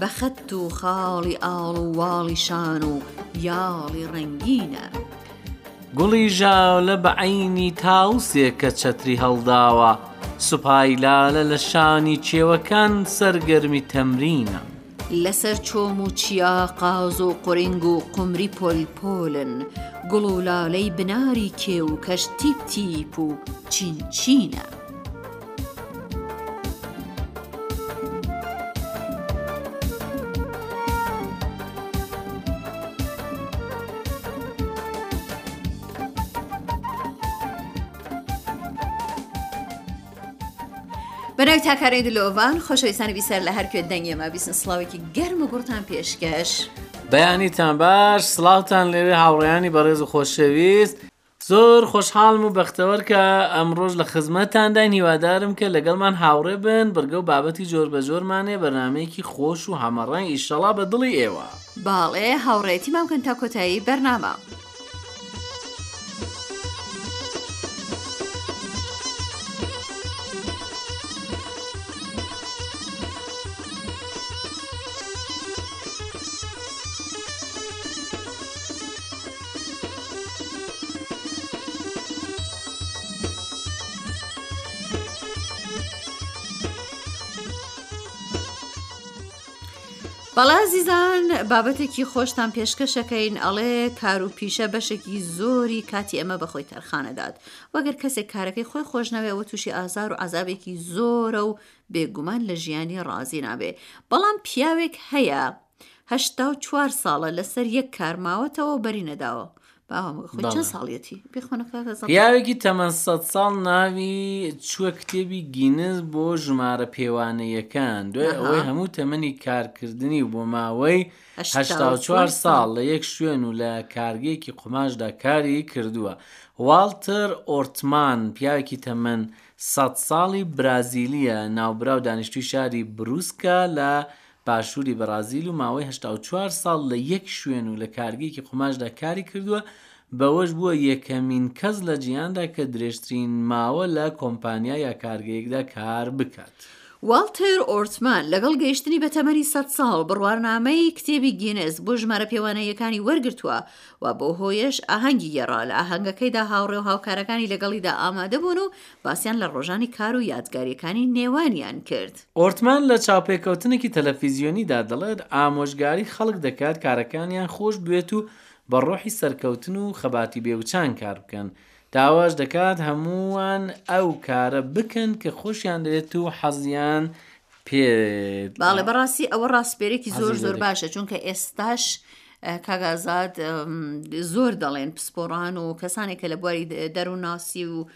بە خەت و خاڵی ئاڵ و واڵی شان و یاڵی ڕەنگینە. گوڵی ژاولە بە عەینی تاوسێک کە چەتری هەڵداوە، سوپای لالە لە شانی کێوەکان سەرگەرمی تەمرینە. لە سەر چۆم و چیا قاز و قورینگ و قومری پۆل پۆلن، گوڵ و لالەی بناری کێو و کەژ تیپ تیپ و چین چینە. بەناوی تاکارەی دلۆڤان خۆشەویستانی بیسەر لە هەرکوێ دەنگێمە بیسن سلااوێکی گەرم و گوڕتان پێشکەش بەیانیتان باش سلااوان لەوێ هاوڕیانی بەڕێز و خۆشەویست زۆر خۆشحاڵم و بەختەوەر کە ئەمڕۆش لە خزمەتتانداین هیوادارم کە لەگەڵمان هاوڕێ بن بڕگە و بابەتی جۆر بە جۆرمان هەیە بەرنامەیەکی خۆش و هەمەڕەنگ ئیشەڵا بە دڵی ئێوە. بەاڵێ هاوڕێیەتیمان بکەن تا کۆتایی بەرنامە. بەڵێ زیزان بابەتێکی خۆشتان پێشکەشەکەین ئەڵێ کار و پیشە بەشێکی زۆری کاتی ئەمە بەخۆی تەرخانەدات وەگەر کەسێک کارەکەی خۆی خۆشنەوێەوە تووشی ئازار و عذابێکی زۆرە و بێگومان لە ژیانی ڕازی نابێ بەڵام پیاوێک هەیە هەشتا و چوار ساڵە لەسەر یەک کار ماوەتەوە بەری نەداوە باوەمە خۆی بەڵێ. چەند ساڵیەتی بێ خۆنە کاکە زەڵا. پیاوێکی تەمەن سەد ساڵ ناوی چووە کتێبی گینس بۆ ژمارە پێوانەییەکان دوای ئەها. ئەوەی هەموو تەمەنی کارکردنی و بۆ ماوەی هەشتا و هەشتا و چوار چوار ساڵ ساڵ. لە یەک شوێن و لە کارگەیەکی قوماشدا کاری کردووە. واڵتر ئۆرتمان، پیاوێکی تەمەن سەد ساڵی برازیلییە، ناوبراو دانیشتووی شاری بروسکە لە باشووری بەڕازیل و ماوەی هەشتا و چوار ساڵ لە یەک شوێن و لە کارگەیەکی قوماشدا کاری کردووە، بەوەش بووە یەکەمین کەس لە جیهاندا کە درێژترین ماوە لە کۆمپانیا یا کارگەیەکدا کار بکات. واڵتێر ئۆرتمان لەگەڵ گەیشتنی بە تەمەنی سەد ساڵ بڕوانامەی کتێبی گینس بۆ ژمارە پێوانەییەکانی وەرگرتووە و بەو هۆیەش ئاهەنگی گێڕا، لە ئاهەنگەکەیدا هاوڕێ و هاوکارەکانی لەگەڵیدا ئامادەبوون و باسیان لە ڕۆژانی کار و یادگارییەکانی نێوانیان کرد. ئۆرتمان لە چاوپێکەوتنێکی تەلەفیزیۆنیدا دەڵێت، ئامۆژگاری خەڵک دەکات کارەکانیان خۆش بوێت و بە ڕۆحی سەرکەوتن و خەباتی بێوچان کار بکەن، داواش دەکات هەمووان ئەو کارە بکەن کە خۆشیان دەوێت و حەزیان پێیە. بەڵێ، بەڕاستی ئەوە ڕاسپێرێکی زۆر زۆر باشە، چونکە ئێستاش کاک ئازاد زۆر دەڵێن پسپۆڕان و کەسانێک کە لە بواری دەروونناسی و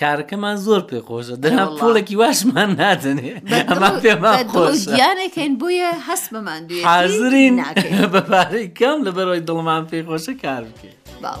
کارەکەمان زۆر پێ خۆشە دەنا پۆڵێکی واشمان نادنێ گیانەکەین بۆیە هەست بەمان دوێ حازرین بە پارەی کەم لە بەرەوەی دڵمان پێی خۆشە کار بکەین باو.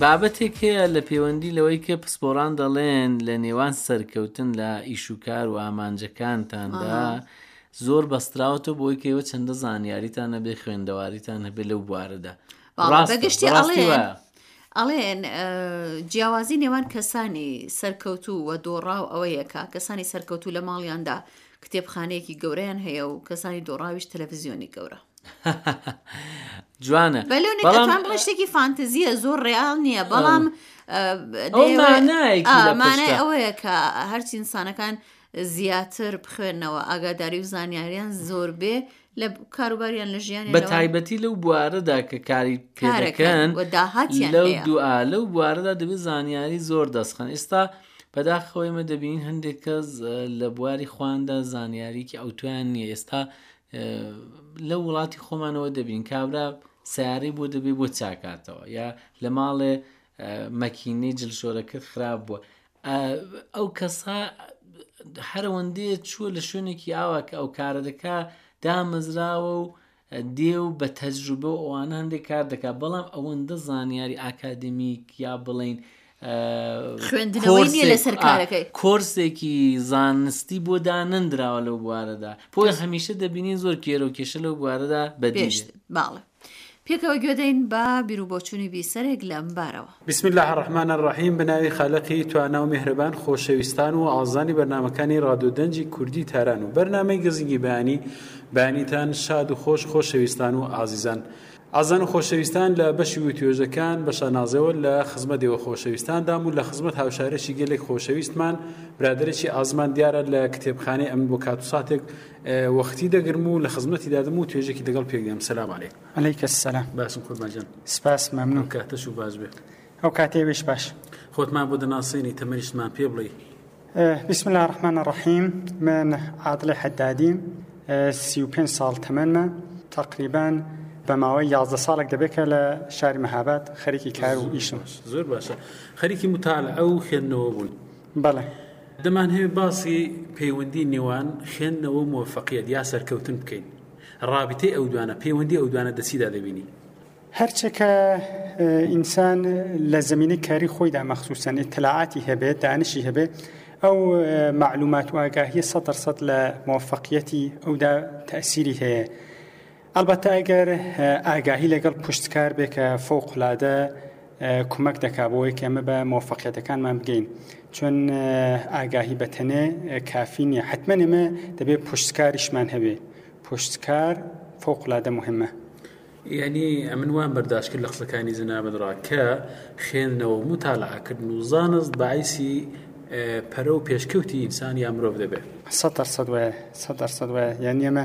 بابەتێک هەیە لە پێوەندی لەوەی کە پسپۆڕان دەڵێن لە نێوان سەرکەوتن لە ئیش و کار و ئامانجەکانتاندا ئاها. زۆر بەستراوەتەوە بۆی کە ئێوە چەندە زانیاریتان هەبێ خوێندەواریتان هەبێ لەو بوارەدا بەڵێ، ڕاستە؟ بە گشتی بەڕاستی ئەڵێن. وایە؟ ئەڵێن ئە، جیاوازی نێوان کەسانی سەرکەوتوو و دۆڕاو ئەوەیە کە کەسانی سەرکەوتوو لە ماڵیاندا کتێبخانەیەکی گەورەیان هەیە و کەسانی دۆڕاویش تەلەڤزیۆنی گەورە جوانە بەڵام ڕشتێکی فانتزیە زۆر ڕیال نییە بەڵام مانای ئەوەیە کە هەرچی ئینسانەکان زیاتر بخوێنەوە ئاگاداری و زانیاریان زۆر بێ لە کاروباریان لە ژیان بە تایبەتی لەو بوارەدا کە کاری پێەکەن لەو دوعا لەو بوارەدا دەبێت زانیاری زۆر دەستخن ئێستا بەداخەوە ئێمە دەبینین هەندێک کەس لە بواری خواندا زانیاریکی ئەوتۆیان نییە ئێستا لە وڵاتی خۆمانەوە دەبین کابرا سیارەی بۆ دەبێ بۆ چاکاتەوە یا لە ماڵێ مەکینەی جلشۆرەکە خراپ بووە ئەو کەسا هەرەوەندەیە چووە لە شوێنێکی ئاوا کە ئەو کارە دەکا دامەزراوە و دێ و بە تەجروبە و ئەوانە هەندێک کار دەکات بەڵام ئەوەندە زانیاری ئاکادمیک یا بڵێین خوێندنەوەی نیە لەسەر کارەکەی کۆرسێکی زانستی بۆ دانەندراوە لەو بوارەدا پۆی هەمیشە دەبینین زۆر کێرە و کێشە لەو بوارەدا بەدێشت باڵێ پێکەوە گوێدەین بە بیرو بۆچوونی بیسەرێک لەم بارەوە. بسم اللە الرحمن الرحیم بەناوی خالقی توانا و مهرەبان خۆشەویستان و ئازانی بەرنمەکانی ڕادو دەنجی کوردی تاران و بەرنمەی گزنگی بەیانی بەیانیتان شاد و خۆش خۆشەویستان و ئازیزان ئازان و خۆشەویستان لە بەشی و توێژەکان بە شانازەوە لە خزمەت دێوە خۆشەویستاندام و لە خزمەت هاوشارێکی گەلێک خۆشەویستمان برادێکی ئازمان دیارە لە کتێبخانەی ئەمن بۆ کات و ساتێک وەختی دەگرم و لە خزمەتی دادم و توێژێکی دەگەڵ پێکدێم سەلام علیکم علیک السلام باسم قوربان جان سپاس مەمنون کاتەش و باش بێت ئەو کاتێ وێش باش خۆتمان بۆ دەناسێنی تەمەریشتمان پێ بڵێ بسم الله الرحمن الرحیم من عادڵی حەدادی سی و پێنج ساڵ تەمەنمە تقریبان بە ماوەی یازدە ساڵێک دەبێتە لە شاری مەهابات خەریکی کار و ئیشم زۆر باشە خەریکی متال ئەو خوێندنەوە بوون بەڵێ دەمان هەیە باسی پەیوەندی نێوان خوێندنەوە مۆفەقیت یا سەرکەوتن بکەین ڕابیتەی ئەو دوانە، پەیوەندی ئەو دوانە دە چیدا دەبینی؟ هەرچەکە ئینسان لە زمینی کاری خۆیدا مەخصوسن ئتلاعاتی هەبێت دانشی هەبێت ئەو معلومات و ئاگاهیە سە دەرسەد لە موفقیەتی ئەودا تەسیری هەیە ئەلبەتە ئەگەر ئاگاهی لەگەڵ پشتکار بێکە فەوقلادە کمەک دەکا بۆ ئەوەی ئێمە بە مۆفەقیەتەکانمان بگەین چۆن ئاگاهی بەتەنێ کافی نییە حتممە ئێمە دەبێت پشتکاریشمان هەبێ پشتکار فوقلادە مهمە یعنی ئەمن وان بەرداشت کرد لە قسەکانی جنابدرا کە خێندنەوە متالعکردن و زانست باعیسی پەرە و پێشکەوتی ئینسان یا مرۆڤ دەبێت سەد سەد وایە سەد سەد وایە یعنی ئەمە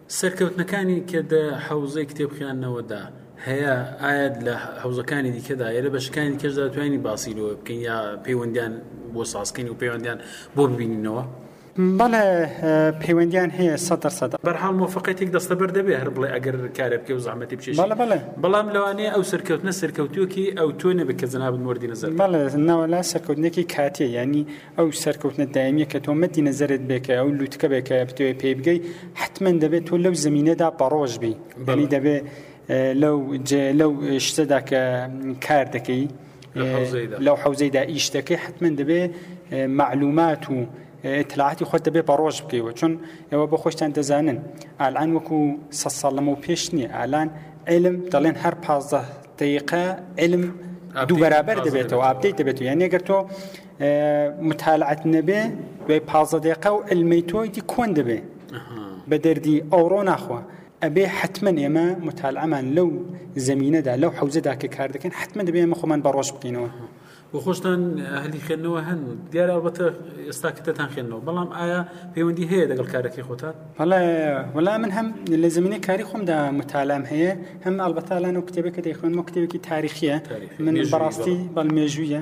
سەرکەوتنەکانی کە دە حەوزەی کتێبخیاندنەوەدا هەیە ئایا لە حەوزەکانی دیکەدا یە لە بەشەکانی دیکەشدا توانی باسی لەوە بکەین یا پەیوەندیان بۆ سازکەین و پەیوەندیان بۆ ببینینەوە؟ بەڵێ پەیوەندیان هەیە سەد دەر سەد. بەرحاڵ مۆفەقیەتێک دەستەبەر دەبێ هەر بڵێ ئەگەر کارێ بکەی و زەحمەتی بچێشی. بەڵێ بەڵێ. بەڵام لەوانەیە ئەو سەرکەوتنە سەرکەوتووەکی ئەو تۆ نەبێ کە جەنابت مۆردی نەزەر. بەڵێ ناوەلا سەرکەوتنێکی کاتیە یانی ئەو سەرکەوتنە دایمیە کە تۆ مەدی نەزەرت بێ کە ئەو لوتکە بێ کە بتوێ پێی بگەی حتمما دەبێت تۆ لەو زمینەدا پەڕۆژ بی بەنی دەبێ لەو لەو شتەدا کە کار دەکەی لەو حوزەیدا ئیش دەکەی حتمما دەبێ معلومات و اطلاعاتی خۆت دەبێ پەڕۆژ بکەیەوە چون ئەوە بە خۆشتان دەزانن ئالان وەکو سە ساڵ لەمە و پێش نییە ئالان علم دەڵێن هەر پازدە دقیقە علم دوو بەرابەر دەبێتەوە ئاپدەیت دەبێت یان نێگەر تۆ متالعەت نەبێ دوای پازە دێقە و علمەی تۆیتی کۆن دەبێ بە دەردی ئەوڕۆ ناخوا ئەبێ حتممە ئێمە متالعەمان لەو زمینەدا لەو حوزەدا کە کار دەکەن حتممە دەبێ ئەمە خۆمان بەڕۆژ بکەینەوە بەخۆشتان هەلی خوێندنەوە هەن دیارە بەتە ئێستا کتتان خوێندنەوە بەڵام ئایا پەیوەندی هەیە دەگەڵ کارەکەی خۆتان وەڵا من هەم لە زمینی کاری خۆمدا متالام هەیە هەم ئەلبەتالان و کتێبێکە دەیخوێنمە کتێوێکی تاریخیە من بەڕاستی بەڵ مێژوویە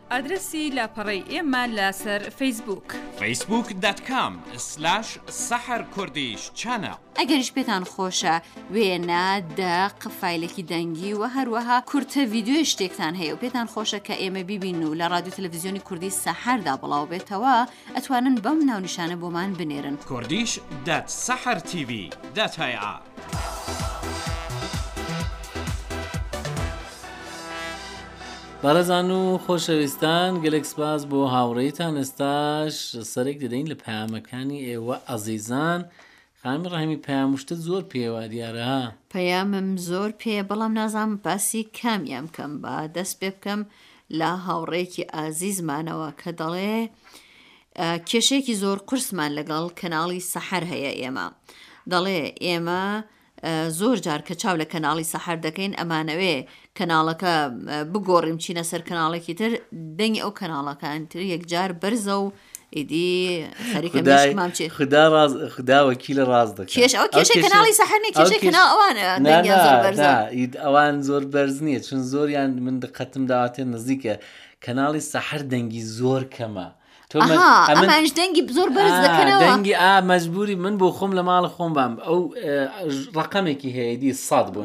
ئادرەسی لاپەڕەی ئێمە لەسەر فەیسبووک. facebook.com/saharkurdischannel. ئەگەریش پێتان خۆشە وێنە، دەق، فایلێکی دەنگی و هەروەها کورتە ڤیدیۆی شتێکتان هەیە و پێتان خۆشە کە ئێمە بیبین و لە ڕادیو تەلەفزیۆنی کوردی سەحەردا بڵاو بێتەوە ئەتوانن بەم ناونیشانە بۆمان بنێرن. kurdish.sahartv.ir. بەڕێزان و خۆشەویستان گەلێک سپاس بۆ هاوڕێیتان ئێستاش سەرێک دەدەین لە پەیامەکانی ئێوە ئەزیزان خانمی ڕحمی پەیام شتت زۆر پێوە دیارە پەیامم زۆر پێ بەڵام نازام باسی کامیان کەم با دەست پێ بکەم لە هاوڕێکی ئازیزمانەوە کە دەڵێ کێشێکی زۆر قرسمان لەگەڵ کەناڵی سەحەر هەیە ئێمە دەڵێ ئێمە زۆر جار کە چاو لە کەناڵی سەحەر دەکەین ئەمانەوێ کەناڵەکە بگۆڕین بچینە سەر کەناڵێکی تر دەنگی ئەو کەناڵەکان تر یەکجار بەرزە و ئیدی خەریکە خدای مێشکمان چێ خدا ڕاز خدا وەکیلە ڕاز دەکات کێش ئەو کێشەی کەناڵی سەحەر نیە کێشەی کەناڵ ئەوانە نا دەنگیان زۆر نا بەرزە نا ئید ئەوان زۆر بەرز نییە چون زۆریان من دقەتم داواتێ نزیکە کەناڵی سەحەر دەنگی زۆر کەمە دەنگی ئا مەزبوری من بۆ خۆم لە ماڵ خۆم بام ئەو ڕقەمێکی هەیەدی سەد بۆ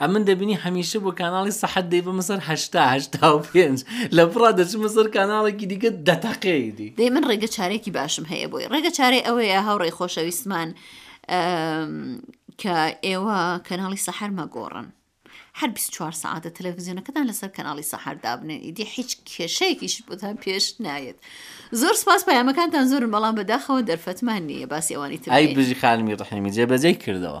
ئەمن دەبینی هەمیشە بۆ کانناڵی سەحەت دەی بم سەر هەشتاهشتا و پێنج لە بڕا دەچم سەر کانناڵێکی دیکە دەتەقەی دی دەی من ڕێگە چارێکی باشم هەیە بۆی ڕێگە چارێ ئەوەیە هاوڕێ خۆشەویستمان کە ئێوە کەناڵی سەحر مەگۆڕن هەر بیست چوار سەعاتە تەلەفزیۆنەکەتان لەسەر کەناڵی سەحەر دابنێن ئیدی هیچ کێشەیەکیش بۆتان پێش نایەت زۆر سپاس پەیامەکانتان زۆرن بەڵام بەداخەوە دەرفەتمان نییە باسی ئەوانی تر ئای بکەین. بژی خانمی ڕحیمی جێبەجێی کردەوە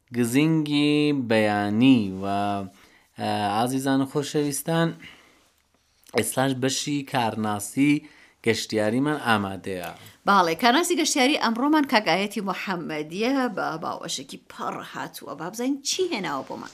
گزینگی بەیانی و ئازیزان و خۆشەویستان ئێستاش بەشی کارناسی گەشتیاریمان ئامادەیە. بەڵێ کارناسی گەشتیاری ئەمڕۆمان کاک ئایەتی محەممەدیە بە باوەشێکی پڕ هاتووە بابزین چی هێناوە بۆمان.